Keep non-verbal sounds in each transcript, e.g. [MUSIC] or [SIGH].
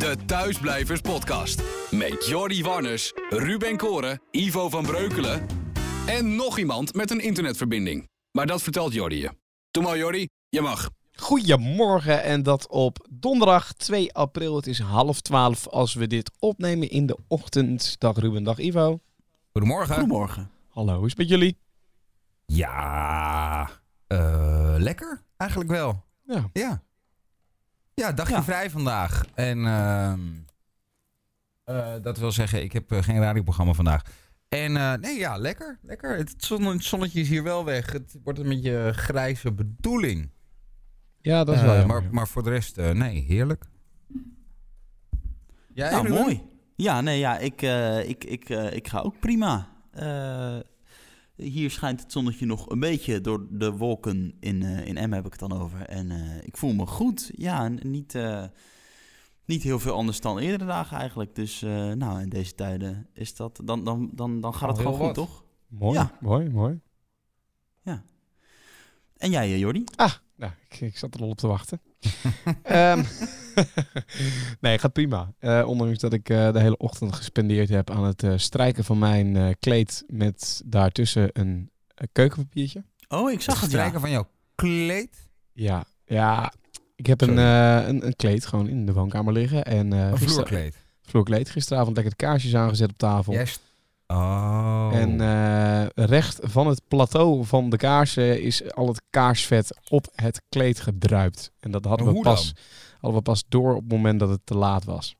De Thuisblijvers Podcast. Met Jordi Warners, Ruben Koren, Ivo van Breukelen en nog iemand met een internetverbinding. Maar dat vertelt Jordi je. Doe maar Jordi, je mag. Goedemorgen en dat op donderdag 2 april. Het is half twaalf als we dit opnemen in de ochtend. Dag Ruben, dag Ivo. Goedemorgen. Goedemorgen. Hallo, hoe is het met jullie? Ja, eh, lekker eigenlijk wel. Ja. Ja. Ja, dagje Ja. vrij vandaag. En ehm, eh, dat wil zeggen, ik heb eh, geen radioprogramma vandaag. En eh, nee, ja, lekker. Lekker. Het, zon- het zonnetje is hier wel weg. Het wordt een beetje grijze bedoeling. Ja, dat is wel maar, jammer. maar voor de rest, eh, nee, heerlijk. Ja, nou, mooi. Ja, nee, ja, ik, eh, ik, ik, eh, ik ga ook prima. Hier schijnt het zonnetje nog een beetje door de wolken in, eh in Emmen heb ik het dan over. En eh, ik voel me goed. Ja, niet, eh, niet heel veel anders dan eerdere dagen eigenlijk. Dus nou, in deze tijden is dat, dan, dan, dan, dan gaat het gewoon goed, wat. toch? Mooi, ja. mooi, mooi. En jij, Jordi? Ah, nou, ik, ik zat er al op te wachten. [LAUGHS] Ehm, [LAUGHS] nee, gaat prima. Eh, ondanks dat ik eh, de hele ochtend gespendeerd heb aan het eh, strijken van mijn eh, kleed met daartussen een keukenpapiertje. Oh, ik zag het, strijken van jouw kleed. Ja, ja. Ik heb een, eh, een, een kleed gewoon in de woonkamer liggen. En, eh Een gister- vloerkleed. vloerkleed. Gisteravond lekker de kaarsjes aangezet op tafel. St- Oh. En eh, recht van het plateau van de kaarsen is al het kaarsvet op het kleed gedruipt. En dat hadden we, pas, dan? hadden we pas door op het moment dat het te laat was.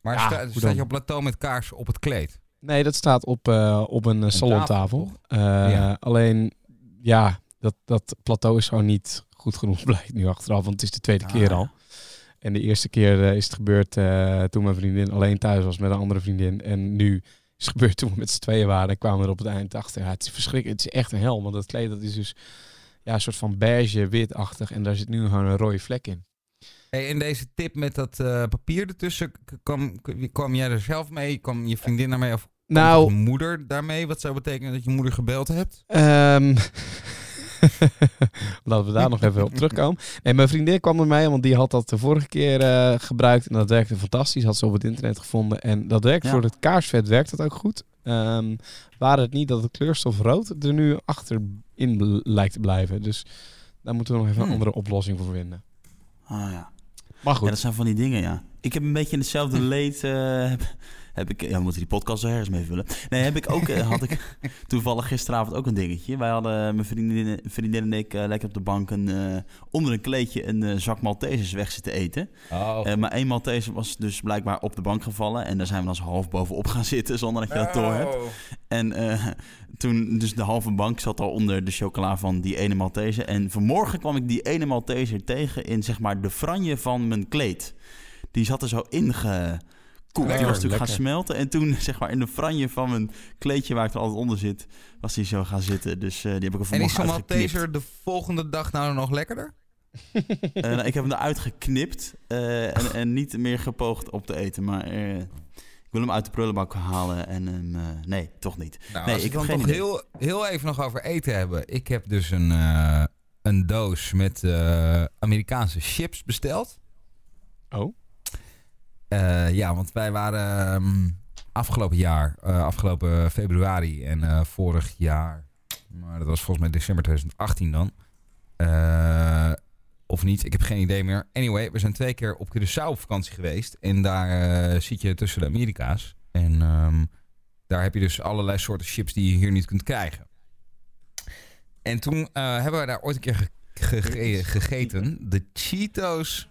Maar Ja, sta- hoe staat je op plateau met kaars op het kleed? Nee, dat staat op, eh, op een, eh, salontafel. Ja. Alleen, ja, dat, dat plateau is gewoon niet goed genoeg, [LAUGHS] blijkt nu achteraf. Want het is de tweede Ah. keer al. En de eerste keer is het gebeurd toen mijn vriendin alleen thuis was met een andere vriendin. En nu is gebeurd toen we met z'n tweeën waren. En kwamen we er op het eind achter. Ja, het is verschrikkelijk. Het is echt een hel. Want dat kleed dat is dus ja, een soort van beige, witachtig. En daar zit nu gewoon een rode vlek in. Hey, en deze tip met dat eh, papier ertussen, kwam, jij er zelf mee? Kwam je vriendin daarmee? Of Nou, je moeder daarmee? Wat zou betekenen dat je moeder gebeld hebt? Ehm [LAUGHS] Laten we daar nog even op terugkomen. Nee, mijn vriendin kwam er mee, want die had dat de vorige keer eh, gebruikt. En dat werkte fantastisch. Had ze op het internet gevonden. En dat werkt Ja. voor het kaarsvet werkt dat ook goed. Ehm waar het niet dat het kleurstof rood er nu achterin lijkt te blijven. Dus daar moeten we nog even een Hmm. andere oplossing voor vinden. Ah, ja. Maar Ja, goed. dat zijn van die dingen, ja. Ik heb een beetje in hetzelfde leed. eh, heb, ik, ja, we moeten die podcast zo ergens mee vullen. Nee, heb ik ook, eh, had ik [LAUGHS] toevallig gisteravond ook een dingetje. Wij hadden, mijn vriendin, vriendin en ik, eh, lekker op de bank een, eh, onder een kleedje een eh, zak Maltesers weg zitten eten. Oh, Eh, maar één Malteser was dus blijkbaar op de bank gevallen. En daar zijn we dan zo half bovenop gaan zitten, zonder dat je dat door hebt. En eh, toen, dus de halve bank zat al onder de chocola van die ene Malteser. En vanmorgen kwam ik die ene Malteser tegen in zeg maar de franje van mijn kleed. Die zat er zo ingekoeld. die was natuurlijk gaan smelten. En toen [LAUGHS] zeg maar in de franje van mijn kleedje waar ik er altijd onder zit, was die zo gaan zitten. Dus eh, die heb ik er En is zo'n. Malteser de volgende dag nou nog lekkerder? Eh, nou, ik heb hem eruit geknipt eh, en, en niet meer gepoogd op te eten. Maar eh, ik wil hem uit de prullenbak halen en hem... eh, nee, toch niet. Nou, Nee, als ik toch geen heel, heel even nog over eten hebben. Ik heb dus een, eh, een doos met eh, Amerikaanse chips besteld. Oh. Eh, ja, want wij waren ehm, afgelopen jaar, eh, afgelopen februari en eh, vorig jaar, maar dat was volgens mij december 2018 dan. Of niet, ik heb geen idee meer. Anyway, we zijn twee keer op Curaçao op vakantie geweest. En daar zit je tussen de Amerika's. En ehm, daar heb je dus allerlei soorten chips die je hier niet kunt krijgen. En toen hebben we daar ooit een keer ge- ge- gegeten. De Cheetos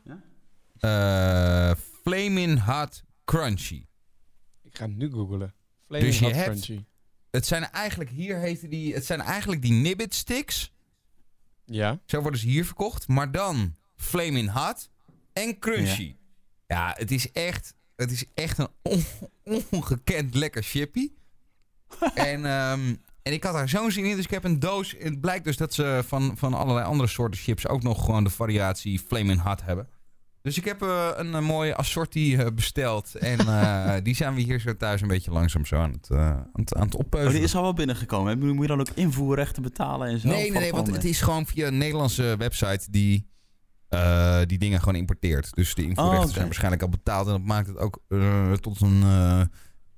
Flamin' Hot Crunchy. Ik ga nu googlen. Flaming Dus je Hot hebt- Crunchy. Het zijn eigenlijk, hier heten die, het zijn eigenlijk die Nibbit sticks. Ja. Zo worden ze hier verkocht. Maar dan Flamin' Hot en Crunchy. Ja, het is echt, het is echt een on- ongekend lekker chippy. [LAUGHS] en, ehm, en ik had daar zo'n zin in. Dus ik heb een doos. En het blijkt dus dat ze van, van allerlei andere soorten chips ook nog gewoon de variatie Flamin' Hot hebben. Dus ik heb eh, een, eh, mooie assortie eh, besteld. En eh, [LAUGHS] die zijn we hier zo thuis een beetje langzaam zo aan het, aan het, aan het Oh, die is al wel binnengekomen. hè? Moet je dan ook invoerrechten betalen en zo? Nee, nee, nee, want het is gewoon via een Nederlandse website die eh, die dingen gewoon importeert. Dus de invoerrechten Oh, zijn waarschijnlijk al betaald. En dat maakt het ook eh, tot een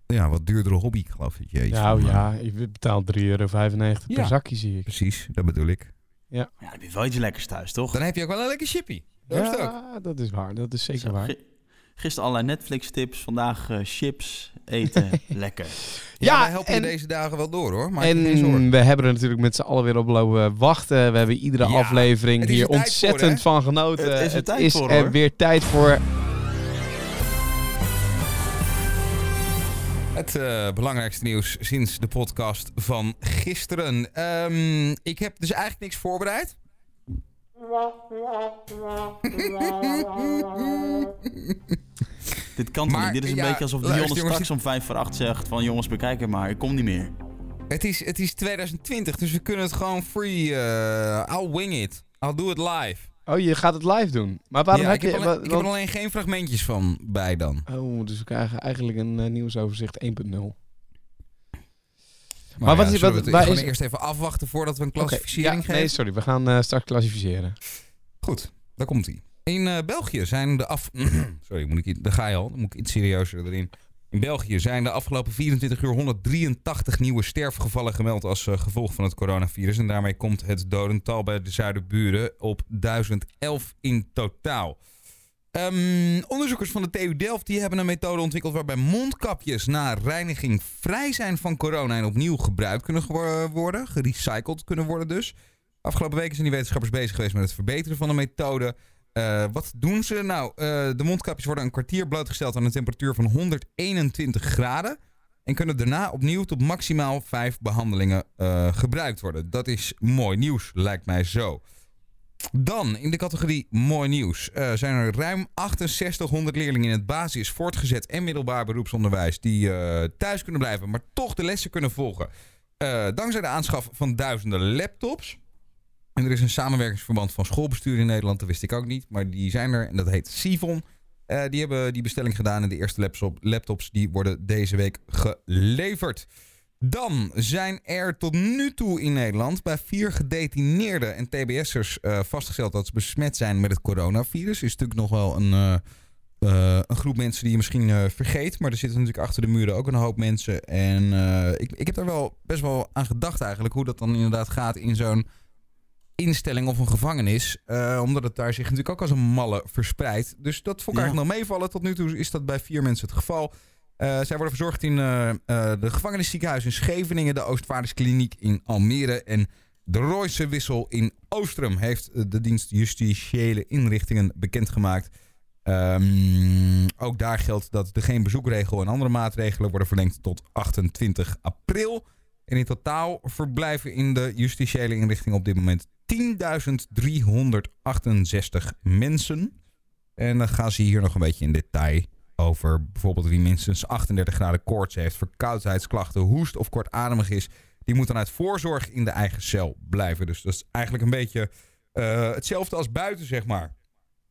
ja, wat duurdere hobby, ik geloof je Nou van, eh, ja, je betaalt 3,95 euro per Ja. zakje, zie ik. Precies, dat bedoel ik. Ja, dan heb je wel iets lekkers thuis, toch? Dan heb je ook wel een lekker chippy. Ja, dat is waar. Dat is zeker Zo, waar. gi- Gisteren allerlei Netflix-tips, vandaag eh, chips eten. [LAUGHS] Lekker. Ja, Ja, wij helpen je en- deze dagen wel door hoor. Maak. En we hebben er natuurlijk met z'n allen weer op lopen wachten. We hebben iedere Ja, aflevering hier er ontzettend voor, van genoten. Het is er tijd voor, er hoor. weer tijd voor. Het eh, belangrijkste nieuws sinds de podcast van gisteren. Ehm, ik heb dus eigenlijk niks voorbereid. Dit kan toch niet? Dit is een ja, beetje alsof luister, jongens, straks om vijf voor acht zegt van jongens bekijk het maar, ik kom niet meer. Het is, het is 2020, dus we kunnen het gewoon free. eh I'll wing it. I'll do it live. Oh, je gaat het live doen. Maar waarom Ja, heb ik, heb je... alleen, ik heb er alleen geen fragmentjes van bij dan. Oh, dus we krijgen eigenlijk een eh, nieuwsoverzicht 1.0. Maar, Maar wat ja, is- wat- we waar is- eerst even afwachten voordat we een klassificering ja, geven? Nee, sorry. We gaan eh, straks klassificeren. Goed, daar komt hij. In eh, België zijn de af... [CLEARS THROAT] Sorry, moet ik, daar ga je al. Dan moet ik iets serieuzer erin. In België zijn de afgelopen 24 uur 183 nieuwe sterfgevallen gemeld als eh, gevolg van het coronavirus. En daarmee komt het dodental bij de zuiderburen op 1011 in totaal. Ehm, onderzoekers van de TU Delft die hebben een methode ontwikkeld waarbij mondkapjes na reiniging vrij zijn van corona en opnieuw gebruikt kunnen worden, gerecycled kunnen worden dus. Afgelopen weken zijn die wetenschappers bezig geweest met het verbeteren van de methode. Eh, wat doen ze? Nou, eh, de mondkapjes worden een kwartier blootgesteld aan een temperatuur van 121 graden. En kunnen daarna opnieuw tot maximaal vijf behandelingen eh, gebruikt worden. Dat is mooi nieuws, lijkt mij zo. Dan, in de categorie mooi nieuws, eh, zijn er ruim 6800 leerlingen in het basis, voortgezet en middelbaar beroepsonderwijs die eh, thuis kunnen blijven, maar toch de lessen kunnen volgen. Eh, dankzij de aanschaf van duizenden laptops. En er is een samenwerkingsverband van schoolbestuur in Nederland, dat wist ik ook niet, maar die zijn er en dat heet Sivon. Die hebben die bestelling gedaan en de eerste laptop, laptops die worden deze week geleverd. Dan zijn er tot nu toe in Nederland bij vier gedetineerden en TBS'ers eh, vastgesteld dat ze besmet zijn met het coronavirus. Is natuurlijk nog wel een, eh, eh, een groep mensen die je misschien vergeet. Maar er zitten natuurlijk achter de muren ook een hoop mensen. En ik, ik heb daar wel best wel aan gedacht eigenlijk. Hoe dat dan inderdaad gaat in zo'n instelling of een gevangenis. Omdat het daar zich natuurlijk ook als een malle verspreidt. Dus dat vond ik Ja. eigenlijk nog meevallen. Tot nu toe is dat bij vier mensen het geval. Eh, zij worden verzorgd in eh, eh, de gevangenisziekenhuis in Scheveningen, de Oostvaarderskliniek in Almere en de Royse Wissel in Oostrum heeft de dienst justitiële inrichtingen bekendgemaakt. Ehm, ook daar geldt dat er geen bezoekregel en andere maatregelen worden verlengd tot 28 april. En in totaal verblijven in de justitiële inrichting op dit moment 10.368 mensen. En dan gaan ze hier nog een beetje in detail over bijvoorbeeld wie minstens 38 graden koorts heeft, verkoudheidsklachten, hoest of kortademig is. Die moet dan uit voorzorg in de eigen cel blijven. Dus dat is eigenlijk een beetje eh, hetzelfde als buiten, zeg maar.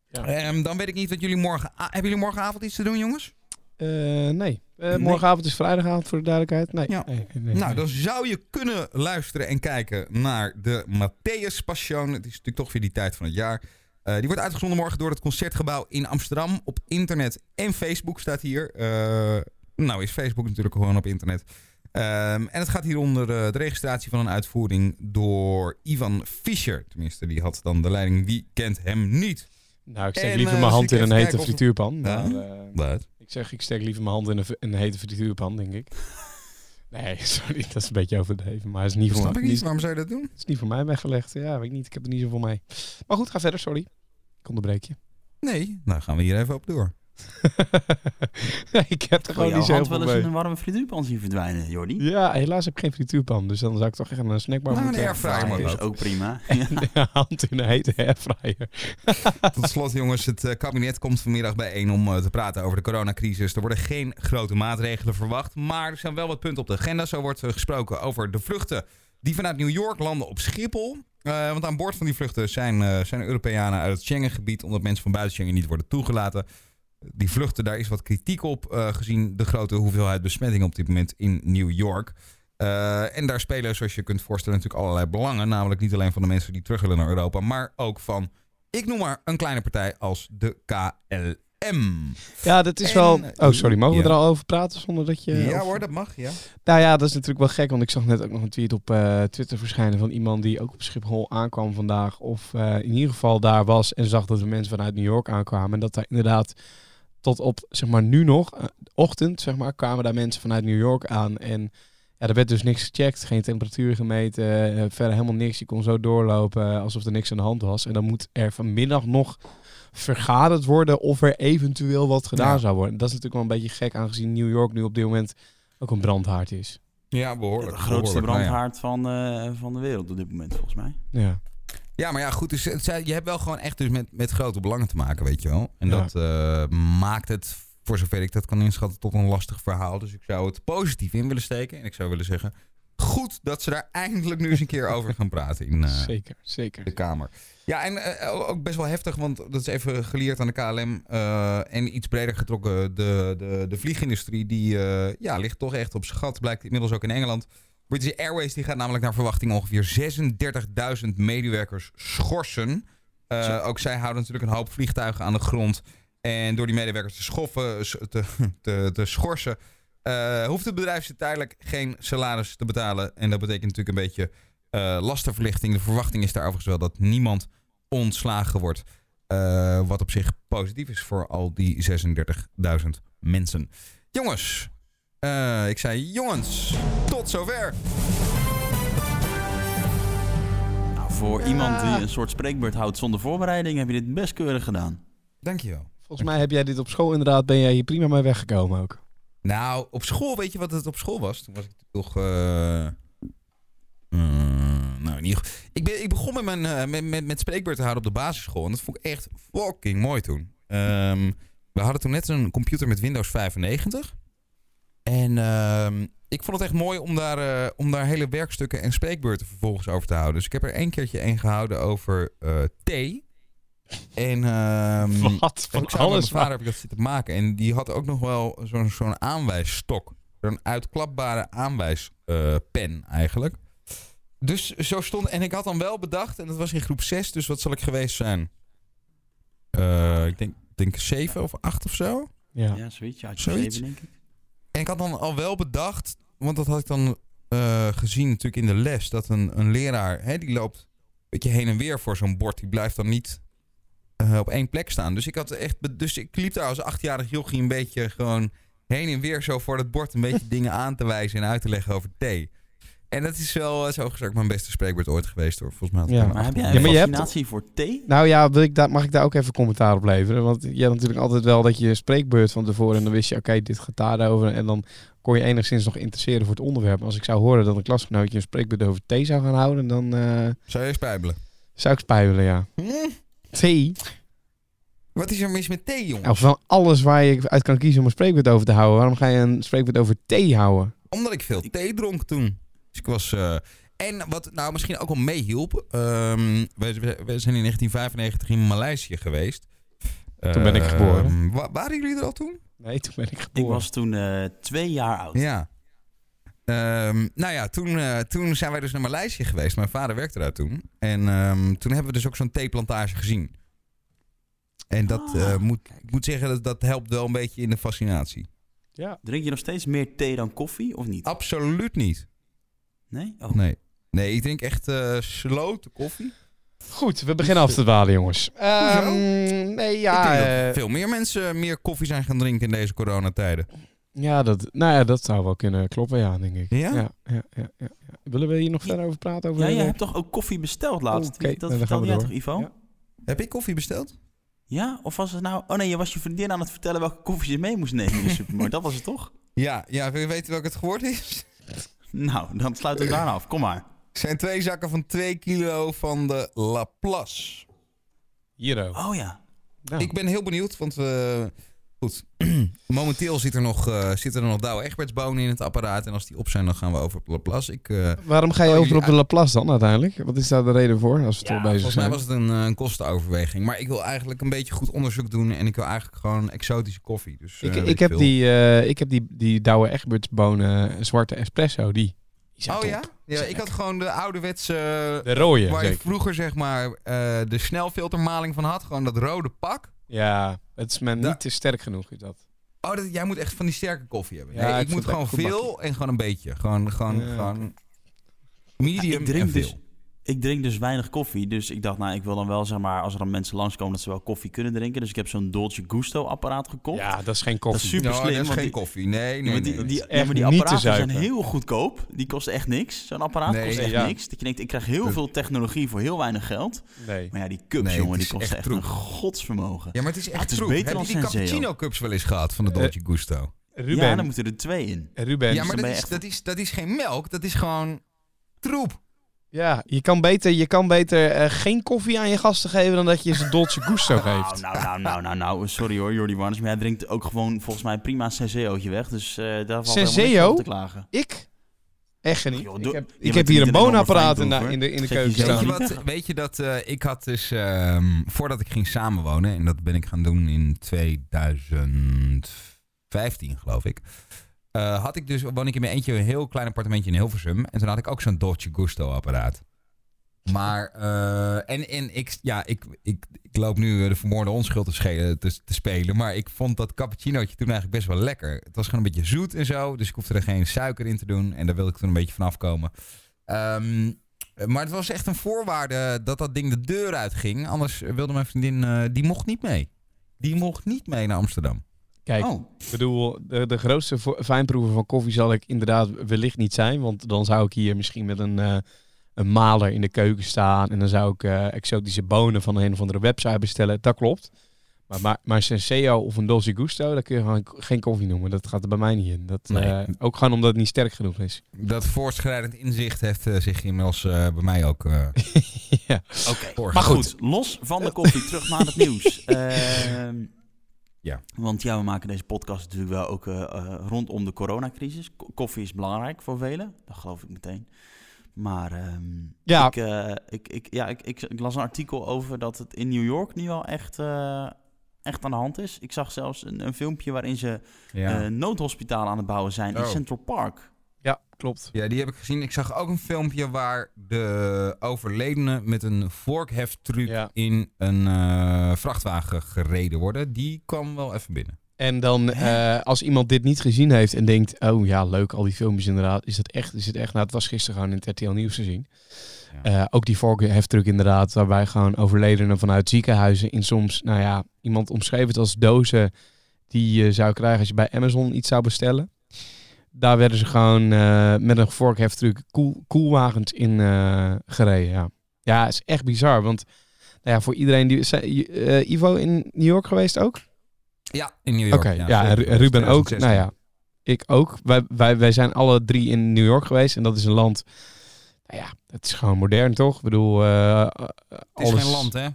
Ja. Ehm, dan weet ik niet wat jullie morgen... hebben jullie morgenavond iets te doen, jongens? Eh, nee. Eh, Nee. Morgenavond is vrijdagavond voor de duidelijkheid. Nee. Ja. Nee, Nou, dan zou je kunnen luisteren en kijken naar de Matthäus Passion. Het is natuurlijk toch weer die tijd van het jaar. Eh, die wordt uitgezonden morgen door het Concertgebouw in Amsterdam. Op internet en Facebook staat hier. Eh, nou is Facebook natuurlijk gewoon op internet. Ehm, en het gaat hier onder eh, de registratie van een uitvoering door Ivan Fischer. Tenminste, die had dan de leiding. Wie kent hem niet? Nou, ik steek En, liever mijn dus hand ik in een hete frituurpan. Ja. Maar, Wat? ik zeg, ik steek liever mijn hand in een hete frituurpan, denk ik. Nee, [LAUGHS] sorry, dat is een beetje overdreven. Maar het is niet, voor, Snap ik mij- niet. Waarom zou je dat doen? het is niet voor mij weggelegd. Ja, weet ik niet. Ik heb er niet zoveel mee. Maar goed, ga verder, sorry. Ik onderbreek je. Nee, nou gaan we hier even op door. Nee, [LAUGHS] ik heb er Gewoon niet zo wel eens mee. een warme frituurpan zien verdwijnen, Jordi. Ja, helaas heb ik geen frituurpan. Dus dan zou ik toch echt een snackbar Nou, een moeten airfryer hebben. mag is ook. ook prima. [LAUGHS] En de hand in een hete airfryer. [LAUGHS] Tot slot, jongens, het eh, kabinet komt vanmiddag bijeen om eh, te praten over de coronacrisis. Er worden geen grote maatregelen verwacht, maar er zijn wel wat punten op de agenda. Zo wordt eh, gesproken over de vluchten die vanuit New York landen op Schiphol. Eh, want aan boord van die vluchten zijn, eh, zijn Europeanen uit het Schengengebied, omdat mensen van buiten Schengen niet worden toegelaten. Die vluchten, daar is wat kritiek op, eh, gezien de grote hoeveelheid besmettingen op dit moment in New York. Eh, en daar spelen, zoals je kunt voorstellen, natuurlijk allerlei belangen. Namelijk niet alleen van de mensen die terug willen naar Europa, maar ook van ik noem maar een kleine partij als de KLM. Ja, dat is En- wel... Oh, sorry. Mogen we er al over praten zonder dat je... ja of- hoor, dat mag, ja. Nou ja, dat is natuurlijk wel gek, want ik zag net ook nog een tweet op eh, Twitter verschijnen van iemand die ook op Schiphol aankwam vandaag. Of in ieder geval daar was en zag dat er mensen vanuit New York aankwamen. En dat daar inderdaad tot op, zeg maar nu nog, eh, ochtend, zeg maar, kwamen daar mensen vanuit New York aan. En ja, er werd dus niks gecheckt, geen temperatuur gemeten, eh, verder helemaal niks. Je kon zo doorlopen alsof er niks aan de hand was. En dan moet er vanmiddag nog vergaderd worden of er eventueel wat gedaan Ja. zou worden. Dat is natuurlijk wel een beetje gek, aangezien New York nu op dit moment ook een brandhaard is. Ja, behoorlijk. De grootste behoorlijk. Nou ja. brandhaard van, eh, van de wereld op dit moment, volgens mij. Ja. Ja, maar ja, goed. Dus, het je hebt wel gewoon echt dus met, met grote belangen te maken, weet je wel. En Ja. dat eh, maakt het, voor zover ik dat kan inschatten, tot een lastig verhaal. Dus ik zou het positief in willen steken. En ik zou willen zeggen, goed dat ze daar [LAUGHS] eindelijk nu eens een keer over gaan praten in eh, zeker, zeker. de Kamer. Ja, en eh, ook best wel heftig, want dat is even geleerd aan de KLM. en iets breder getrokken, de, de, de vliegindustrie, die ja, ligt toch echt op gat. Blijkt inmiddels ook in Engeland. British Airways die gaat namelijk naar verwachting ongeveer 36.000 medewerkers schorsen. Eh, ook zij houden natuurlijk een hoop vliegtuigen aan de grond. En door die medewerkers te, schoffen, te, [LAUGHS] te, te schorsen, eh, hoeft het bedrijf ze tijdelijk geen salaris te betalen. En dat betekent natuurlijk een beetje eh, lastenverlichting. De verwachting is daar overigens wel dat niemand ontslagen wordt. Wat op zich positief is voor al die 36.000 mensen. Jongens, eh, ik zei jongens, tot zover. Nou, voor iemand die een soort spreekbeurt houdt zonder voorbereiding, heb je dit best keurig gedaan. Dankjewel. Volgens mij heb jij dit op school inderdaad, ben jij hier prima mee weggekomen ook. Nou, op school, weet je wat het op school was? Toen was ik toch. eh, eh, nou, in ieder geval. Ik, ben, ik begon met, mijn, eh, met, met, met spreekbeurt te houden op de basisschool. En dat vond ik echt fucking mooi toen. Ehm, we hadden toen net een computer met Windows 95. En ehm, ik vond het echt mooi om daar, eh, om daar hele werkstukken en spreekbeurten vervolgens over te houden. Dus ik heb er één keertje één gehouden over eh thee. En ehm, [LAUGHS] Wat? Van alles mijn vader heb ik dat zitten maken. En die had ook nog wel zo'n zo'n aanwijsstok. Zo'n uitklapbare aanwijspen eigenlijk. Dus zo stond... En ik had dan wel bedacht, en dat was in groep 6, dus wat zal ik geweest zijn? Eh, ik denk, denk 7 of 8 of zo. Ja. Ja, zoiets. Ja, Zoiets. denk ik. En ik had dan al wel bedacht, want dat had ik dan eh, gezien natuurlijk in de les, dat een, een leraar, hè, die loopt een beetje heen en weer voor zo'n bord. Die blijft dan niet eh, op één plek staan. Dus ik had echt, dus ik liep daar als achtjarig jochie een beetje gewoon heen en weer zo voor dat bord een beetje [LAUGHS] dingen aan te wijzen en uit te leggen over thee. En dat is wel, eh, zo gezegd, mijn beste spreekwoord ooit geweest hoor. Volgens mij had Ja. Maar heb jij een Ja, maar hebt- fascinatie voor thee? Nou ja, wil ik daar, mag ik daar ook even commentaar op leveren? Want je had natuurlijk altijd wel dat je een spreekbeurt van tevoren en dan wist je, oké, dit gaat daarover. En dan kon je enigszins nog interesseren voor het onderwerp. Als ik zou horen dat een klasgenootje een spreekbeurt over thee zou gaan houden, dan eh, Zou je spijbelen? zou ik spijbelen, ja. Hm? Thee? Wat is er mis met thee, jongens? Nou, van alles waar je uit kan kiezen om een spreekbeurt over te houden. Waarom ga je een spreekbeurt over thee houden? Omdat ik veel thee dronk toen. Dus ik was. eh, en wat nou misschien ook wel meehielp. ehm we, we, we zijn in 1995 in Maleisië geweest. Toen ben ik Ehm, geboren. wa- waren jullie er al toen? Nee, toen ben ik Ik geboren. was toen eh, twee jaar oud. Ja. Ehm, nou ja, toen, eh, toen zijn wij dus naar Maleisië geweest. Mijn vader werkte daar toen. En ehm, toen hebben we dus ook zo'n theeplantage gezien. En dat Ah, eh, moet, kijk. ik moet zeggen, dat, dat helpt wel een beetje in de fascinatie. Ja. Drink je nog steeds meer thee dan koffie, of niet? Absoluut niet. Nee? Oh. Nee. Nee, ik drink echt eh sloten koffie. Goed, we beginnen af te dwalen, jongens. Ehm, nee, ja. ik denk eh, dat veel meer mensen meer koffie zijn gaan drinken in deze coronatijden. Ja, dat, nou ja, dat zou wel kunnen kloppen, ja, denk ik. Ja? Ja, ja, ja, ja. Willen we hier nog verder over praten? Over Ja, je hebt toch ook koffie besteld laatst? Oké, dat dan vertelde jij we toch, Ivo? Ja. Heb ik koffie besteld? Ja, of was het nou... Oh nee, je was je vriendin aan het vertellen welke koffie ze mee moest nemen in de supermarkt. Dat was het toch? Ja, ja, wil je weten welk het geworden is? Nou, dan sluit het daar af. Kom maar. Het zijn twee zakken van 2 kilo van de Laplace. Hier ook. Oh ja. Nou, Ik ben heel benieuwd, want we... Goed, [CLEARS THROAT] momenteel zit er nog, eh, zitten er nog Douwe Egbertsbonen in het apparaat. En als die op zijn, dan gaan we over op de Laplace. Ik, eh, Waarom ga je Oh, over op de Laplace dan uiteindelijk? Wat is daar de reden voor, als we toch bezig volgens mij was het een, eh, een kostenoverweging. Maar ik wil eigenlijk een beetje goed onderzoek doen. En ik wil eigenlijk gewoon exotische koffie. Dus, eh, ik, ik, heb die, eh, ik heb die, die Douwe Egberts bonen zwarte espresso, die. Oh top. ja? Ja, ik had gewoon de ouderwetse... De rode, waar je zeker. vroeger zeg maar eh, de snelfiltermaling van had. Gewoon dat rode pak. Ja, het is me Da- niet te sterk genoeg, is dat. Oh, dat, jij moet echt van die sterke koffie hebben. Ja, Nee, ik ik, moet gewoon veel en gewoon een beetje. Gewoon, gewoon, Ja, gewoon medium ik drink en veel. dus- Ik drink dus weinig koffie, dus ik dacht, nou, ik wil dan wel, zeg maar, als er dan mensen langskomen, dat ze wel koffie kunnen drinken. Dus ik heb zo'n Dolce Gusto apparaat gekocht. Ja, dat is geen dat is koffie. super Nou, slim. dat is geen die- koffie. Nee, Ja, nee, maar die, nee. die, ja, maar die apparaten zijn heel goedkoop. Die kosten echt niks. Zo'n apparaat Nee, kost echt ja. niks. Dat je denkt, ik krijg heel veel technologie voor heel weinig geld. Nee. Maar ja, die cups, Nee, jongen, die kosten echt echt, een godsvermogen. Ja, maar het is echt het is troep. beter Heb je die cappuccino cups wel eens gehad van de Eh, Dolce Gusto? Ruben, Ja, dan moeten er twee in. Ruben, ja, maar is, dat, is, dat is geen melk. Dat is gewoon troep. Ja, je kan beter, je kan beter eh, geen koffie aan je gasten geven dan dat je ze Dolce [LAUGHS] Gusto Nou, geeft. nou, nou, nou, nou, nou, sorry hoor, Jordi Warners, maar hij drinkt ook gewoon volgens mij prima Senseo'tje weg. Dus eh daar valt Senseo? te klagen. Ik? Echt niet. Joh, ik heb, ik heb hier een boonapparaat in in de, in de keuken je Weet staan. je wat? Weet je dat eh, ik had dus ehm, voordat ik ging samenwonen en dat ben ik gaan doen in 2015 geloof ik. Eh, had ik dus woon ik in mijn eentje een heel klein appartementje in Hilversum en toen had ik ook zo'n Dolce Gusto apparaat. Maar eh, en, en ik, ja, ik, ik, ik loop nu eh, de vermoorde onschuld te, schelen, te, spelen. Maar ik vond dat cappuccinootje toen eigenlijk best wel lekker. Het was gewoon een beetje zoet en zo. Dus ik hoefde er geen suiker in te doen. En daar wilde ik toen een beetje vanaf komen. Ehm, maar het was echt een voorwaarde dat dat ding de deur uitging. Anders wilde mijn vriendin, die mocht niet mee. Die mocht niet mee naar Amsterdam. Kijk, Oh, ik bedoel, de, de grootste fijnproever van koffie zal ik inderdaad wellicht niet zijn. Want dan zou ik hier misschien met een, eh, een maler in de keuken staan. En dan zou ik eh, exotische bonen van een of andere website bestellen. Dat klopt. Maar, maar, maar Senseo of een Dolce Gusto, dat kun je gewoon geen koffie noemen. Dat gaat er bij mij niet in. Dat, Nee. eh, ook gewoon omdat het niet sterk genoeg is. Dat voortschrijdend inzicht heeft eh, zich inmiddels eh, bij mij ook eh [LAUGHS] ja. oké. Maar goed, los van de koffie, terug naar het [LAUGHS] nieuws. Ja. Want ja, we maken deze podcast natuurlijk wel ook eh, eh, rondom de coronacrisis. Ko- Koffie is belangrijk voor velen, dat geloof ik meteen. Maar ehm, Ja. ik, eh, ik, ik, ja, ik, ik, ik las een artikel over dat het in New York nu al echt, eh, echt aan de hand is. Ik zag zelfs een, een filmpje waarin ze Ja. eh noodhospitalen aan het bouwen zijn in Oh. Central Park. Ja, klopt. Ja, die heb ik gezien. Ik zag ook een filmpje waar de overledenen met een vorkheftruc Ja. in een eh, vrachtwagen gereden worden. Die kwam wel even binnen. En dan, eh, als iemand dit niet gezien heeft en denkt, oh ja, leuk, al die filmpjes inderdaad, is het echt, is het echt, nou, het was gisteren gewoon in het RTL Nieuws te zien. Ja. Eh, ook die vorkheftruck inderdaad, waarbij gewoon overledenen vanuit ziekenhuizen in soms, nou ja, iemand omschreef het als dozen die je zou krijgen als je bij Amazon iets zou bestellen. Daar werden ze gewoon eh, met een vorkheftruck koel, koelwagens in eh, gereden, ja. Ja, het is echt bizar, want nou ja, voor iedereen die... Zijn, eh, Ivo in New York geweest ook? Ja, in New Oké, York. ja, en Ru- en Ruben ook. 2016. Nou ja, ik ook. Wij, wij, wij zijn alle drie in New York geweest. En dat is een land... Nou ja, het is gewoon modern, toch? Ik bedoel... eh, Het is alles- geen land, hè?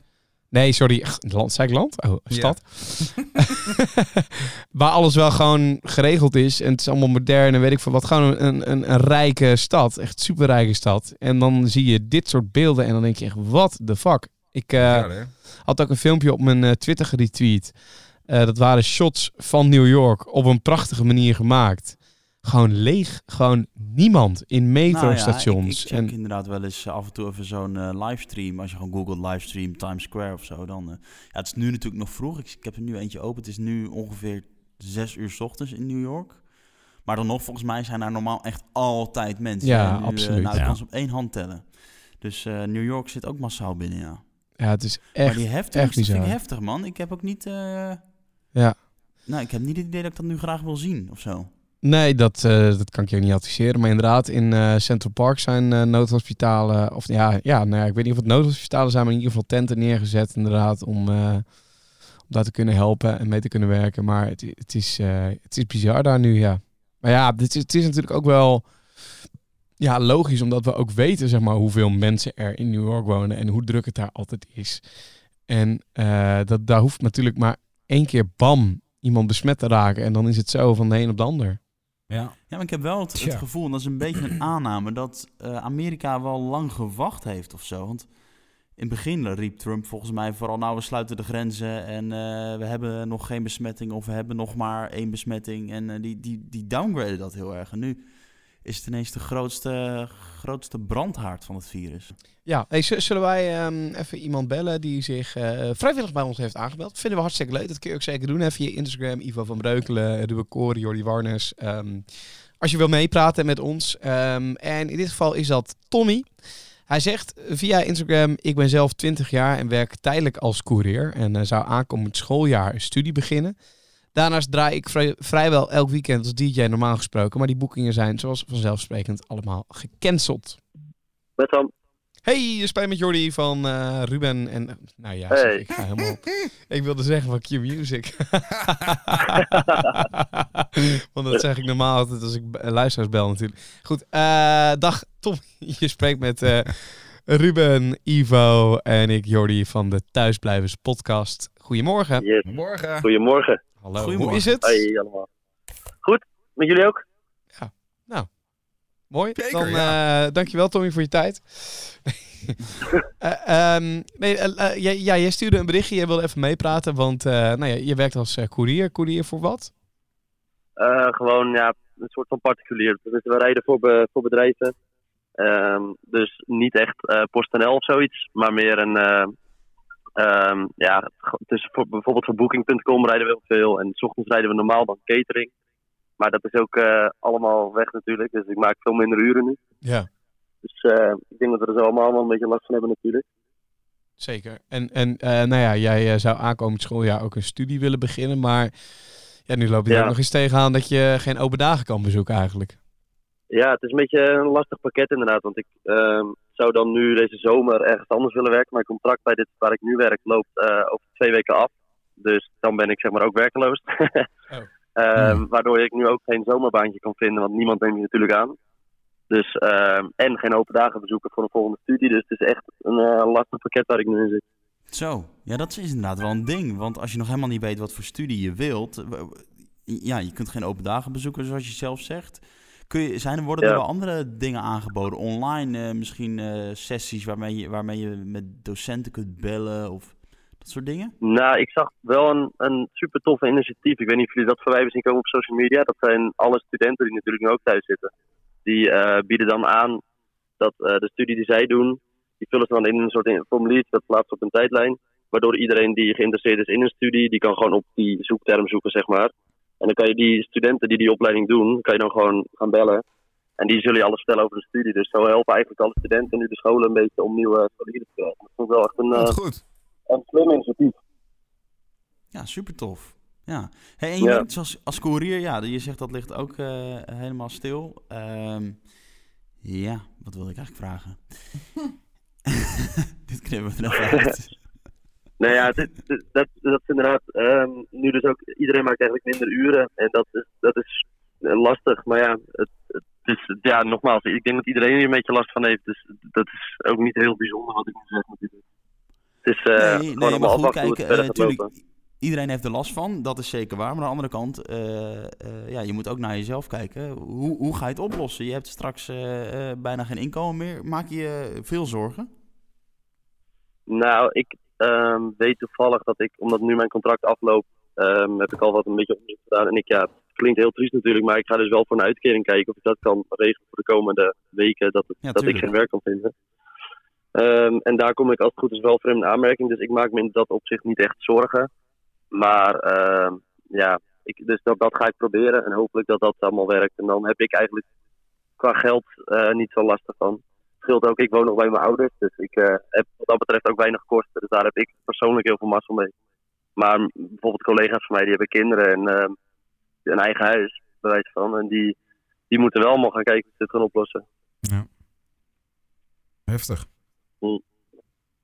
Nee, sorry. Land, zei ik land? Oh, Ja. stad. [LAUGHS] Waar alles wel gewoon geregeld is. En het is allemaal modern en weet ik veel wat. Gewoon een, een, een rijke stad. Echt superrijke stad. En dan zie je dit soort beelden. En dan denk je echt, what the fuck? Ik eh, Ja, had ook een filmpje op mijn eh, Twitter geretweet. Eh, dat waren shots van New York op een prachtige manier gemaakt. Gewoon leeg, gewoon niemand in metrostations. Nou ja, ik, ik en inderdaad wel eens eh, af en toe even zo'n eh, livestream. Als je gewoon googelt livestream Times Square of zo. Dan, eh, ja, het is nu natuurlijk nog vroeg. Ik, ik heb er nu eentje open. Het is nu ongeveer zes uur 's ochtends in New York. Maar dan nog, volgens mij zijn er normaal echt altijd mensen. Ja, nu, absoluut. nou, ik Ja. kan ze op één hand tellen. Dus New York zit ook massaal binnen, ja. ja, het is maar echt... die heftig, echt vind ik heftig, man. Ik heb ook niet... Ja. Nou, ik heb niet het idee dat ik dat nu graag wil zien of zo. Nee, dat, eh, dat kan ik je ook niet adviseren. Maar inderdaad, in eh, Central Park zijn eh, noodhospitalen. Of ja, ja, nou ja, ik weet niet of het noodhospitalen zijn, maar in ieder geval tenten neergezet. Inderdaad, om, om daar te kunnen helpen en mee te kunnen werken. Maar het, het, is, het is bizar daar nu, ja. Maar ja, dit het is natuurlijk ook wel ja, logisch, omdat we ook weten zeg maar, hoeveel mensen er in New York wonen en hoe druk het daar altijd is. En dat, daar hoeft natuurlijk maar één keer bam iemand besmet te raken. En dan is het zo van de een op de ander. Ja. Ja, maar ik heb wel het, gevoel, en dat is een beetje een [CLEARS THROAT] aanname, dat eh, Amerika wel lang gewacht heeft of zo. Want in het begin riep Trump volgens mij vooral, nou we sluiten de grenzen en eh, we hebben nog geen besmetting of we hebben nog maar één besmetting. En eh, die, die, die downgraden dat heel erg. En nu is het de grootste, grootste brandhaard van het virus. Ja, hey, zullen wij ehm, even iemand bellen die zich eh, vrijwillig bij ons heeft aangemeld? Vinden we hartstikke leuk. Dat kun je ook zeker doen. Even je Instagram, Ivo van Breukelen, Ruben Koren, Jordi Warners. Ehm, als je wil meepraten met ons. Ehm, en in dit geval is dat Tommy. Hij zegt via Instagram, ik ben zelf 20 jaar en werk tijdelijk als courier. En eh, zou aankomend schooljaar een studie beginnen. Daarnaast draai ik vrij- vrijwel elk weekend als DJ normaal gesproken. Maar die boekingen zijn zoals vanzelfsprekend allemaal gecanceld. Met dan. Hey, je spreekt met Jordi van eh, Ruben en... nou ja, Hey. ik ga helemaal... [LAUGHS] ik wilde zeggen van Q-Music. [LAUGHS] Want dat zeg ik normaal altijd als ik b- luisteraars bel natuurlijk. Goed, eh, dag Tom. [LAUGHS] Je spreekt met eh, Ruben, Ivo en ik Jordi van de Thuisblijvers podcast. Goedemorgen. Yes. Morgen. Goedemorgen. Hallo, hoe Goedemorgen. is het? Hey allemaal. Goed, met jullie ook? Mooi. Zeker, Dan ja. eh, dankjewel Tommy voor je tijd. [LAUGHS] Eh, ehm, nee, eh, jij, ja, jij stuurde een berichtje, jij wilde even meepraten, want eh, nou ja, je werkt als eh, courier. Courier voor wat? Eh, gewoon ja, een soort van particulier. Dus we rijden voor, be- voor bedrijven. Ehm, dus niet echt eh PostNL of zoiets, maar meer een. Eh, ehm, ja, dus voor, bijvoorbeeld voor Booking.com rijden we heel veel. En s ochtends rijden we normaal dan catering. Maar dat is ook eh, allemaal weg natuurlijk. Dus ik maak veel minder uren nu. Ja, Dus eh, ik denk dat we er zo allemaal wel een beetje last van hebben natuurlijk. zeker. En, en eh, nou ja, jij zou aankomend schooljaar ook een studie willen beginnen, maar ja, nu loop je er Ja. ook nog eens tegenaan dat je geen open dagen kan bezoeken eigenlijk. Ja, het is een beetje een lastig pakket inderdaad. Want ik ehm, zou dan nu deze zomer ergens anders willen werken. Mijn contract bij dit waar ik nu werk loopt eh, over twee weken af. Dus dan ben ik zeg maar ook werkeloos. [LAUGHS] Ehm, Hmm. Waardoor ik nu ook geen zomerbaantje kan vinden, want niemand neemt je natuurlijk aan. Dus, ehm, en geen open dagen bezoeken voor een volgende studie. Dus het is echt een eh, lastig pakket waar ik nu in zit. Zo, ja, dat is inderdaad wel een ding. Want als je nog helemaal niet weet wat voor studie je wilt... Ja, je kunt geen open dagen bezoeken, zoals je zelf zegt. Kun je, zijn er, worden er Ja. wel andere dingen aangeboden? Online eh, misschien eh, sessies waarmee je, waarmee je met docenten kunt bellen of dat soort dingen? Nou, ik zag wel een, een super toffe initiatief. Ik weet niet of jullie dat voorbij hebben zien komen op social media. Dat zijn alle studenten die natuurlijk nu ook thuis zitten. Die eh, bieden dan aan dat de studie die zij doen, die vullen ze dan in een soort formulier dat plaatst op een tijdlijn. Waardoor iedereen die geïnteresseerd is in een studie, die kan gewoon op die zoekterm zoeken, zeg maar. En dan kan je die studenten die die opleiding doen, kan je dan gewoon gaan bellen. En die zullen je alles vertellen over de studie. Dus zo helpen eigenlijk alle studenten nu de scholen een beetje om nieuwe scholieren te krijgen. Dat vond ik wel echt een, eh, goed. een slim initiatief. Ja, super tof. Ja. Hey, en je Ja. werkt als, als courier, ja, je zegt dat ligt ook eh, helemaal stil. Ehm, ja, wat wilde ik eigenlijk vragen? [LAUGHS] [LAUGHS] Dit knippen we er even uit. Nou ja, dit, dit- dat, dat is inderdaad. ehm, nu dus ook. Iedereen maakt eigenlijk minder uren. En dat is, dat is eh, lastig. Maar ja, het, het is, ja, nogmaals. Ik denk dat iedereen hier een beetje last van heeft. Dus dat is ook niet heel bijzonder wat ik nu zeg natuurlijk. Het is eh nee, gewoon nee, maar allemaal goed, kijk, eh, gaat tuurlijk, lopen. iedereen heeft er last van, dat is zeker waar. Maar aan de andere kant, ja, je moet ook naar jezelf kijken. Hoe, hoe ga je het oplossen? Je hebt straks bijna geen inkomen meer. Maak je je veel zorgen? Nou, ik ehm, weet toevallig dat ik, omdat nu mijn contract afloopt, ehm, heb ik al wat een beetje onderzoek gedaan. En ik, ja, het klinkt heel triest natuurlijk, maar ik ga dus wel voor een uitkering kijken of ik dat kan regelen voor de komende weken, dat, het, Ja, dat ik geen werk kan vinden. Ehm, en daar kom ik als het goed is wel voor in aanmerking, dus ik maak me in dat opzicht niet echt zorgen. Maar ja, ik, dus dat, dat ga ik proberen en hopelijk dat dat allemaal werkt. En dan heb ik eigenlijk qua geld eh, niet zo lastig van scheelt ook, ik woon nog bij mijn ouders. Dus ik eh, heb wat dat betreft ook weinig kosten. Dus daar heb ik persoonlijk heel veel mazzel mee. Maar bijvoorbeeld collega's van mij, die hebben kinderen en ehm, een eigen huis, bij wijze van. En die, die moeten wel allemaal gaan kijken of ze dit gaan oplossen. Heftig.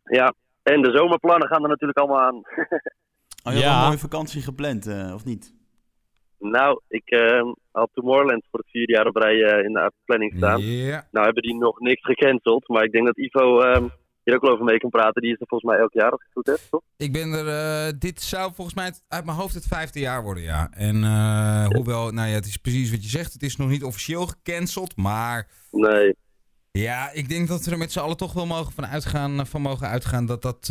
Ja, en de zomerplannen gaan er natuurlijk allemaal aan. [LAUGHS] Oh, je Ja. had een mooie vakantie gepland, eh, of niet? Nou, ik ehm, had Tomorrowland voor het vierde jaar op rij eh, in de planning staan. Nou hebben die nog niks gecanceld. Maar ik denk dat Ivo ehm, hier ook wel over mee kan praten. Die is er volgens mij elk jaar, als ik het goed heb, toch? Ik ben er, eh, dit zou volgens mij uit mijn hoofd het vijfde jaar worden, ja. En eh, hoewel, nou ja, het is precies wat je zegt. Het is nog niet officieel gecanceld, maar Nee. ja, ik denk dat we er met z'n allen toch wel mogen van, uitgaan, van mogen uitgaan dat dat...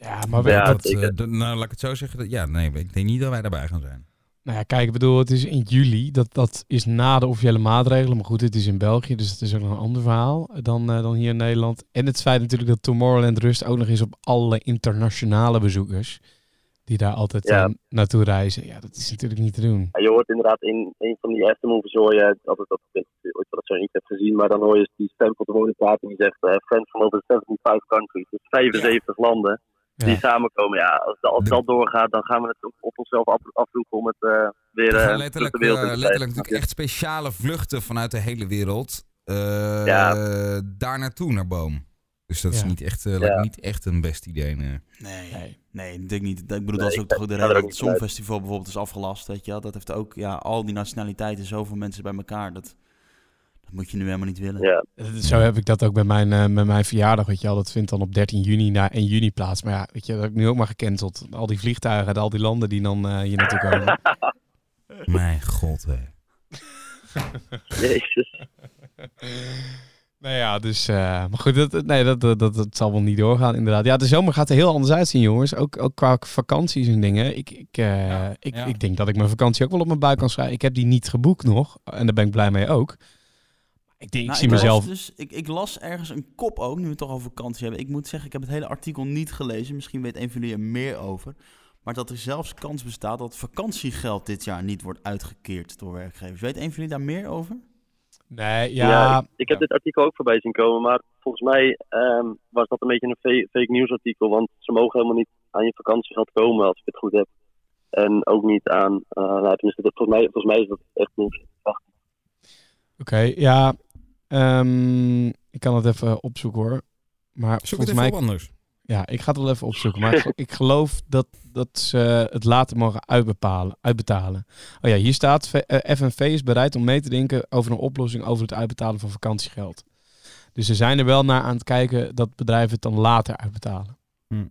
eh, Ja, maar Ja, dat, zeker. eh, de- nou, laat ik het zo zeggen. Dat, ja, nee, ik denk niet dat wij daarbij gaan zijn. Nou ja, kijk, ik bedoel, het is in juli. Dat, dat is na de officiële maatregelen. Maar goed, het is in België, dus het is ook nog een ander verhaal dan, eh, dan hier in Nederland. En het feit natuurlijk dat Tomorrowland rust ook nog eens op alle internationale bezoekers. Die daar altijd Ja. eh, naartoe reizen. Ja, dat is natuurlijk niet te doen. Ja, je hoort inderdaad in een van die eerste movies hoor je altijd dat ik dat zo niet hebt gezien, maar dan hoor je die stem van de woning praten die zegt eh, friends from over 75 countries, dus 75 landen die samenkomen. Ja, als, als De- dat doorgaat, dan gaan we het op, onszelf af- afroepen om het eh, weer Er eh, letterlijk, de wereld in te letterlijk natuurlijk echt speciale vluchten vanuit de hele wereld eh, Ja. daar naartoe naar Boom. Dus dat is niet echt, eh, Ja. niet echt een best idee. Nee. Nee, Nee. ik denk niet. Ik bedoel, dat is ook ik toch de reden dat het. Songfestival bijvoorbeeld is afgelast. Weet je wel. Dat heeft ook, ja, al die nationaliteiten, zoveel mensen bij elkaar. Dat, dat moet je nu helemaal niet willen. Ja, Zo heb ik dat ook bij mijn, eh, met mijn verjaardag, weet je wel. Dat vindt dan op 13 juni naar 1 juni plaats. Maar ja, weet je, dat heb ik nu ook maar gecanceld. Al die vliegtuigen uit al die landen die dan eh, hier naartoe komen. [LAUGHS] Mijn god, hè. [LAUGHS] jezus. [LAUGHS] Nou ja, dus... eh, maar goed, dat, nee, dat, dat, dat, dat zal wel niet doorgaan, inderdaad. Ja, de zomer gaat er heel anders uitzien, jongens. Ook, ook qua vakanties en dingen. Ik, ik, eh, Ja, ik, ja. ik denk dat ik mijn vakantie ook wel op mijn buik kan schrijven. Ik heb die niet geboekt nog. En daar ben ik blij mee ook. Ik, denk, ik Nou, zie las mezelf... Dus, ik, ik las ergens een kop ook, nu we het toch over vakantie hebben. Ik moet zeggen, ik heb het hele artikel niet gelezen. Misschien weet een van jullie er meer over. Maar dat er zelfs kans bestaat dat vakantiegeld dit jaar niet wordt uitgekeerd door werkgevers. Weet een van jullie daar meer over? Nee, Ja, ja... ik, ik heb dit artikel ook voorbij zien komen, maar volgens mij ehm, was dat een beetje een fa- fake news artikel, want ze mogen helemaal niet aan je vakantiegeld komen als ik het goed heb. En ook niet aan, eh nou, tenminste, dat- volgens, mij, volgens mij is dat echt niet. Oké, ja. Ehm, ik kan het even opzoeken hoor. Maar Zoek het mij, op anders. ja, ik ga het wel even opzoeken. Maar ik, [LAUGHS] gel- ik geloof dat, dat ze het later mogen uitbepalen, uitbetalen. Oh ja, hier staat: V- eh, FNV is bereid om mee te denken over een oplossing over het uitbetalen van vakantiegeld. Dus ze zijn er wel naar aan het kijken dat bedrijven het dan later uitbetalen. Hm.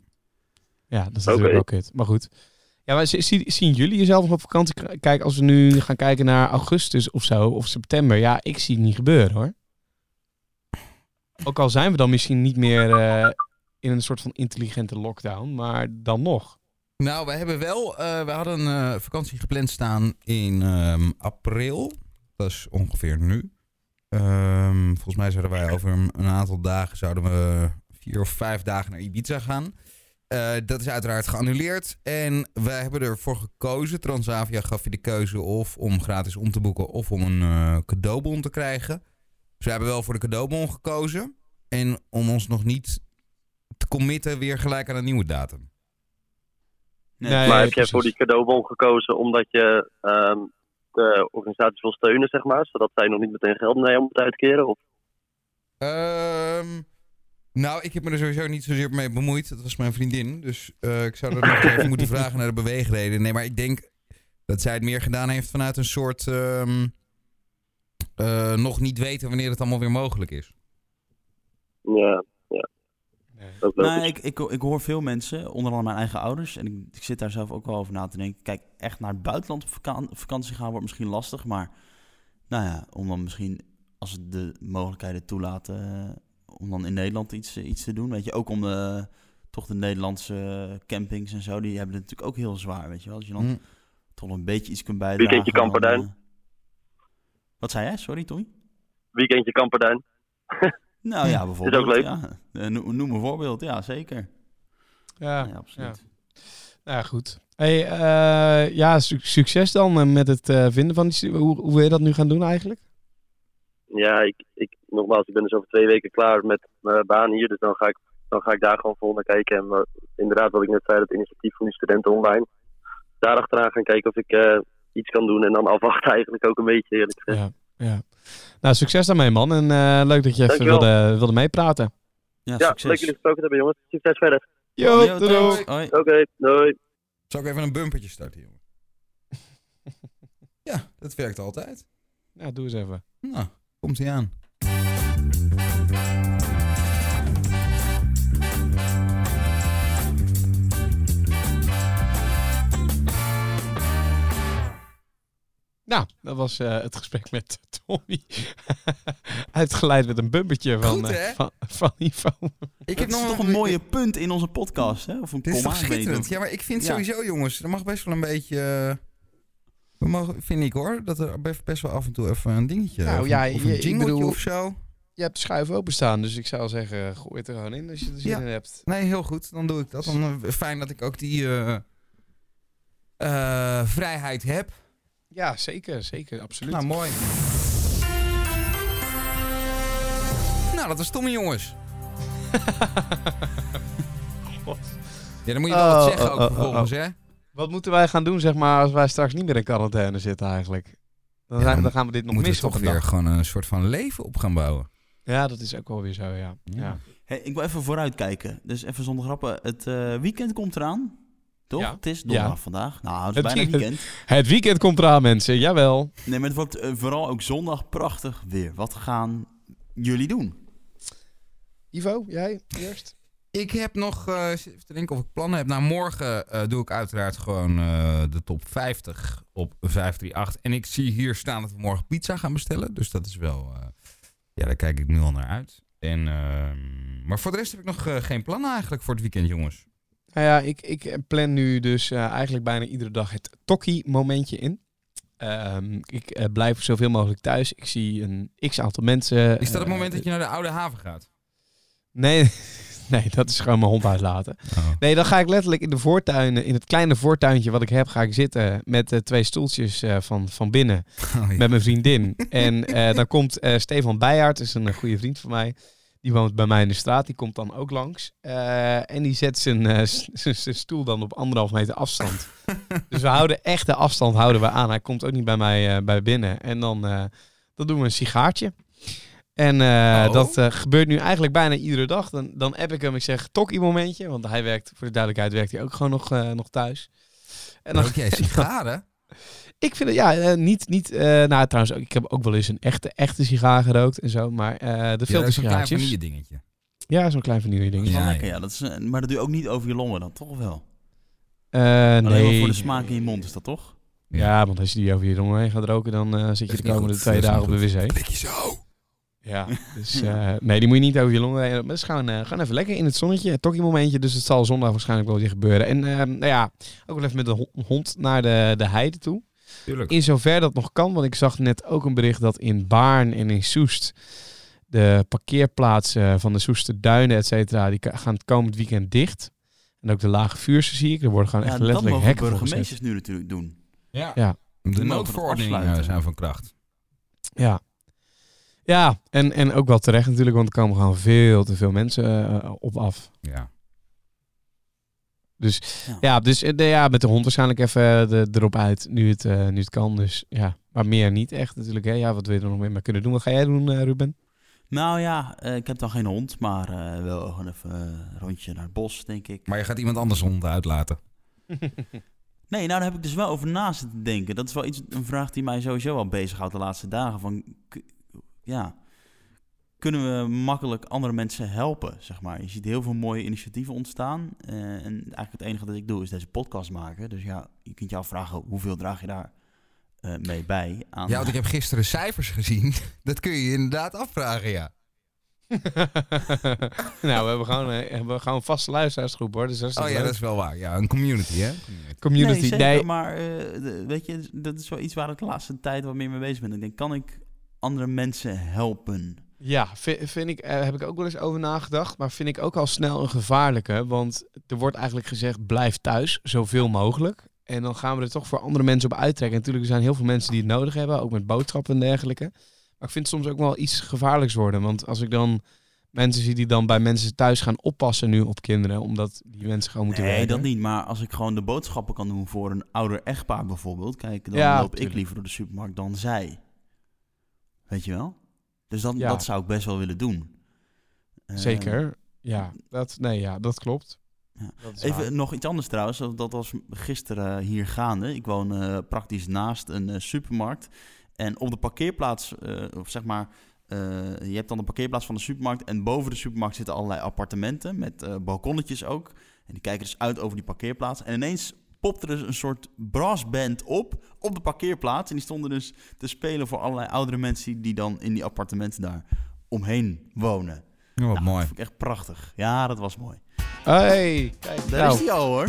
Ja, dat is natuurlijk Oké. wel kut. Maar goed. Ja, maar zi- zie- zien jullie jezelf nog op vakantie? k- Kijk, als we nu gaan kijken naar augustus of zo, of september. Ja, ik zie het niet gebeuren hoor. Ook al zijn we dan misschien niet meer eh, in een soort van intelligente lockdown, maar dan nog. Nou, we hebben wel, eh, we hadden een eh, vakantie gepland staan in ehm, april. Dat is ongeveer nu. Ehm, volgens mij zouden wij over een, aantal dagen, zouden we vier of vijf dagen naar Ibiza gaan. Dat is uiteraard geannuleerd. En wij hebben ervoor gekozen, Transavia gaf je de keuze of om gratis om te boeken of om een cadeaubon te krijgen. Dus we hebben wel voor de cadeaubon gekozen. En om ons nog niet te committen weer gelijk aan een nieuwe datum. Nee. Maar heb jij voor die cadeaubon gekozen omdat je ehm, de organisaties wil steunen, zeg maar, zodat zij nog niet meteen geld naar jou moeten uitkeren? Of? Ehm, nou, ik heb me er sowieso niet zozeer mee bemoeid. Dat was mijn vriendin. Dus eh, ik zou er nog even [LAUGHS] moeten vragen naar de beweegreden. Nee, maar ik denk dat zij het meer gedaan heeft vanuit een soort... ehm, eh, nog niet weten wanneer het allemaal weer mogelijk is. Ja, ja. Logisch. Nou, ik, ik, ik hoor veel mensen, onder andere mijn eigen ouders, en ik, ik zit daar zelf ook wel over na te denken. Kijk, echt naar het buitenland op vakan- vakantie gaan wordt misschien lastig, maar nou ja, om dan misschien, als het de mogelijkheden toelaten, eh, om dan in Nederland iets, eh, iets te doen. Weet je, ook om de, toch de Nederlandse campings en zo, die hebben het natuurlijk ook heel zwaar, weet je wel. Als je dan Hm. toch een beetje iets kunt bijdragen. Weekendje dan, Kamperduin. Eh, wat zei jij? Sorry, Tommy? Weekendje Kamperduin. [LAUGHS] Nou ja, [LAUGHS] bijvoorbeeld. leuk. Ja. Eh, no- Noem een voorbeeld, ja, zeker. Ja, Ja, absoluut. Nou ja, goed. Hey, eh, ja, su- succes dan eh, met het eh, vinden van die... Hoe, hoe wil je dat nu gaan doen eigenlijk? Ja, ik, ik, nogmaals, ik ben dus over twee weken klaar met mijn baan hier. Dus dan ga ik, dan ga ik daar gewoon vol naar kijken. En eh, inderdaad, wat ik net zei, dat initiatief van die studenten online. Daar achteraan gaan kijken of ik eh, iets kan doen. En dan afwachten [LAUGHS] eigenlijk ook een beetje, eerlijk gezegd. Ja, ja. Nou, succes daarmee, man. En eh, leuk dat je even Dankjewel. wilde, wilde meepraten. Ja, Ja, succes. leuk jullie gesproken te hebben, jongens. Succes verder. Yo, Yo, doei. Oké, doei. Zal ik even een bumpertje starten, jongen? [LAUGHS] ja, dat werkt altijd. Ja, doe eens even. Nou, komt hij aan. Nou, dat was eh, het gesprek met Tommy. [LAUGHS] Uitgeleid met een bumpertje van, Goed, eh, van, van Ivo. Ik Dat is toch een mooie punt in onze podcast, hè? Of een Dit is komma, toch schitterend? Ja, maar ik vind Ja. sowieso, jongens, er mag best wel een beetje... eh, We mogen, vind ik hoor, dat er best- wel af en toe even een dingetje. Nou of, ja, een- of een ik jingletje bedoel- of zo. Je hebt de schuif openstaan, dus ik zou zeggen, gooi het er gewoon in als je er zin Ja. in hebt. Nee, heel goed. Dan doe ik dat. Dan fijn dat ik ook die eh, eh, vrijheid heb. Ja, zeker, zeker, absoluut. Nou, mooi. Nou, dat was Tommy, jongens. [LAUGHS] Ja, dan moet je wel wat Oh, zeggen ook oh, oh, vervolgens, hè? Wat moeten wij gaan doen, zeg maar, als wij straks niet meer in quarantaine zitten eigenlijk? Dan, Ja, zijn, dan gaan we dit nog Moeten we missen op toch weer dag. gewoon een soort van leven op gaan bouwen. Ja, dat is ook wel weer zo, ja. Ja. ja. Hey, ik wil even vooruitkijken. Dus even zonder grappen. Het eh, weekend komt eraan. Toch? Ja. Het is donderdag Ja. vandaag. Nou, het is Het bijna weekend. weekend. Het weekend komt eraan, mensen, jawel. Nee, maar het wordt eh, vooral ook zondag prachtig weer. Wat gaan jullie doen? Ivo, jij eerst? Ik heb nog, eh, eens even te denken of ik plannen heb. Nou, morgen eh, doe ik uiteraard gewoon eh, de top 50 op 538. En ik zie hier staan dat we morgen pizza gaan bestellen. Dus dat is wel, eh, ja, daar kijk ik nu al naar uit. En, ehm, maar voor de rest heb ik nog geen plannen eigenlijk voor het weekend, jongens. Nou ja, ik, ik plan nu dus eh, eigenlijk bijna iedere dag het tokkie-momentje in. Ehm, ik eh, blijf zoveel mogelijk thuis. Ik zie een x-aantal mensen. Is dat het eh, moment dat je naar de Oude Haven gaat? Nee, [LAUGHS] nee, dat is gewoon mijn hond uitlaten. [LAUGHS] Nee, dan ga ik letterlijk in de voortuin, in het kleine voortuintje wat ik heb, ga ik zitten met twee stoeltjes van, van binnen Oh, ja. met mijn vriendin. [LAUGHS] en dan komt Stefan Beijaard, is een goede vriend van mij. Die woont bij mij in de straat, die komt dan ook langs. Eh, en die zet zijn, eh, zijn zijn stoel dan op anderhalf meter afstand. [LAUGHS] dus we houden echt de afstand houden we aan. Hij komt ook niet bij mij eh, bij binnen. En dan, dan doen we een sigaartje. En Oh. dat gebeurt nu eigenlijk bijna iedere dag. Dan, dan app ik hem, ik zeg tokkie momentje. Want hij werkt, voor de duidelijkheid, werkt hij ook gewoon nog, nog thuis. En dan, Rook jij [LAUGHS] sigaren? Ik vind het, ja, eh, niet, niet eh, nou trouwens, ik heb ook wel eens een echte, echte sigaar gerookt en zo. Maar eh de is een klein vanille dingetje. Ja, zo'n klein vanille ding. Dat is wel Ja, lekker, ja. ja. Dat is, maar dat doe je ook niet over je longen dan, toch wel? Eh, Alleen maar nee. voor de smaak in je mond is dat toch? Ja, want als je die over je longen heen gaat roken, dan eh, zit je de komende goed. twee dagen op de wc. Blikje zo. Ja, [LAUGHS] dus eh, nee, die moet je niet over je longen heen. Maar dat is gewoon, eh, gewoon even lekker in het zonnetje. Het tokkie momentje, dus het zal zondag waarschijnlijk wel weer gebeuren. En eh, nou ja, ook wel even met de ho- hond naar de, de heide toe. Tuurlijk. In zover dat nog kan, want ik zag net ook een bericht dat in Baarn en in Soest de parkeerplaatsen van de Soester Duinen, et cetera, die gaan het komend weekend dicht. En ook de lage vuurse zie ik. Er worden gewoon Ja, echt dat letterlijk mogen hekken gezet. burgemeesters nu natuurlijk doen. Ja. Ja. De noodverordeningen zijn van kracht. Ja. Ja, en, en ook wel terecht natuurlijk, want er komen gewoon veel te veel mensen eh, op af. Ja. Ja, dus eh, de, ja, met de hond waarschijnlijk even eh, de, erop uit, nu het, eh, nu het kan. Dus ja, maar meer niet echt natuurlijk. Hè. Ja, wat wil je er nog meer mee kunnen doen? Wat ga jij doen, eh, Ruben? Nou ja, eh, ik heb dan geen hond, maar eh, wel gewoon even een rondje naar het bos, denk ik. Maar je gaat iemand anders hond uitlaten. [LAUGHS] Nee, nou daar heb ik dus wel over na zitten denken. Dat is wel iets, een vraag die mij sowieso wel bezighoudt de laatste dagen. Van, ja, kunnen we makkelijk andere mensen helpen, zeg maar? Je ziet heel veel mooie initiatieven ontstaan. eh, en eigenlijk het enige dat ik doe is deze podcast maken. Dus ja, je kunt je afvragen, hoeveel draag je daar eh, mee bij? Aan, Ja, want ik heb gisteren cijfers gezien. [LAUGHS] Dat kun je je inderdaad afvragen, ja. [LAUGHS] nou, we hebben gewoon, eh, hebben we gewoon een vaste luisteraarsgroep hoor. Dus dat is Oh ja, leuk. dat is wel waar. Ja, een community, hè? Community. Nee, zeker, Nee, maar eh, weet je, dat is wel iets waar ik de laatste tijd wat meer mee bezig ben. Ik denk, kan ik andere mensen helpen? Ja, vind, vind ik, eh, heb ik ook wel eens over nagedacht. Maar vind ik ook al snel een gevaarlijke. Want er wordt eigenlijk gezegd, blijf thuis, zoveel mogelijk. En dan gaan we er toch voor andere mensen op uittrekken. En natuurlijk, er zijn heel veel mensen die het nodig hebben. Ook met boodschappen en dergelijke. Maar ik vind het soms ook wel iets gevaarlijks worden. Want als ik dan mensen zie die dan bij mensen thuis gaan oppassen nu op kinderen. Omdat die mensen gewoon moeten Nee, werken. dat niet. Maar als ik gewoon de boodschappen kan doen voor een ouder echtpaar bijvoorbeeld. Kijk, dan Ja, loop ik liever door de supermarkt dan zij. Weet je wel? Dus dan, Ja. dat zou ik best wel willen doen. Eh, Zeker. Ja, dat, nee, ja, dat klopt. Ja. Dat waar. Even nog iets anders trouwens. Dat dat was gisteren hier gaande. Ik woon eh, praktisch naast een eh, supermarkt. En op de parkeerplaats, eh, of zeg maar, je hebt dan de parkeerplaats van de supermarkt. En boven de supermarkt zitten allerlei appartementen met balkonnetjes ook. En die kijken dus uit over die parkeerplaats. En ineens popte er dus een soort brassband op, op de parkeerplaats. En die stonden dus te spelen voor allerlei oudere mensen die, dan in die appartementen daar omheen wonen. Oh, wat Nou, mooi. Dat vond ik echt prachtig. Ja, dat was mooi. Hey, kijk, Daar nou, is die al hoor.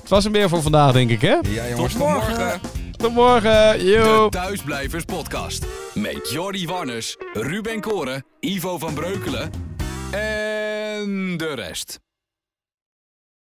het was hem weer voor vandaag, denk ik, hè? Ja, jongens, Tot tot morgen. morgen. Tot morgen. De Yo. Thuisblijvers Podcast. Met Jordi Warners, Ruben Koren, Ivo van Breukelen en de rest.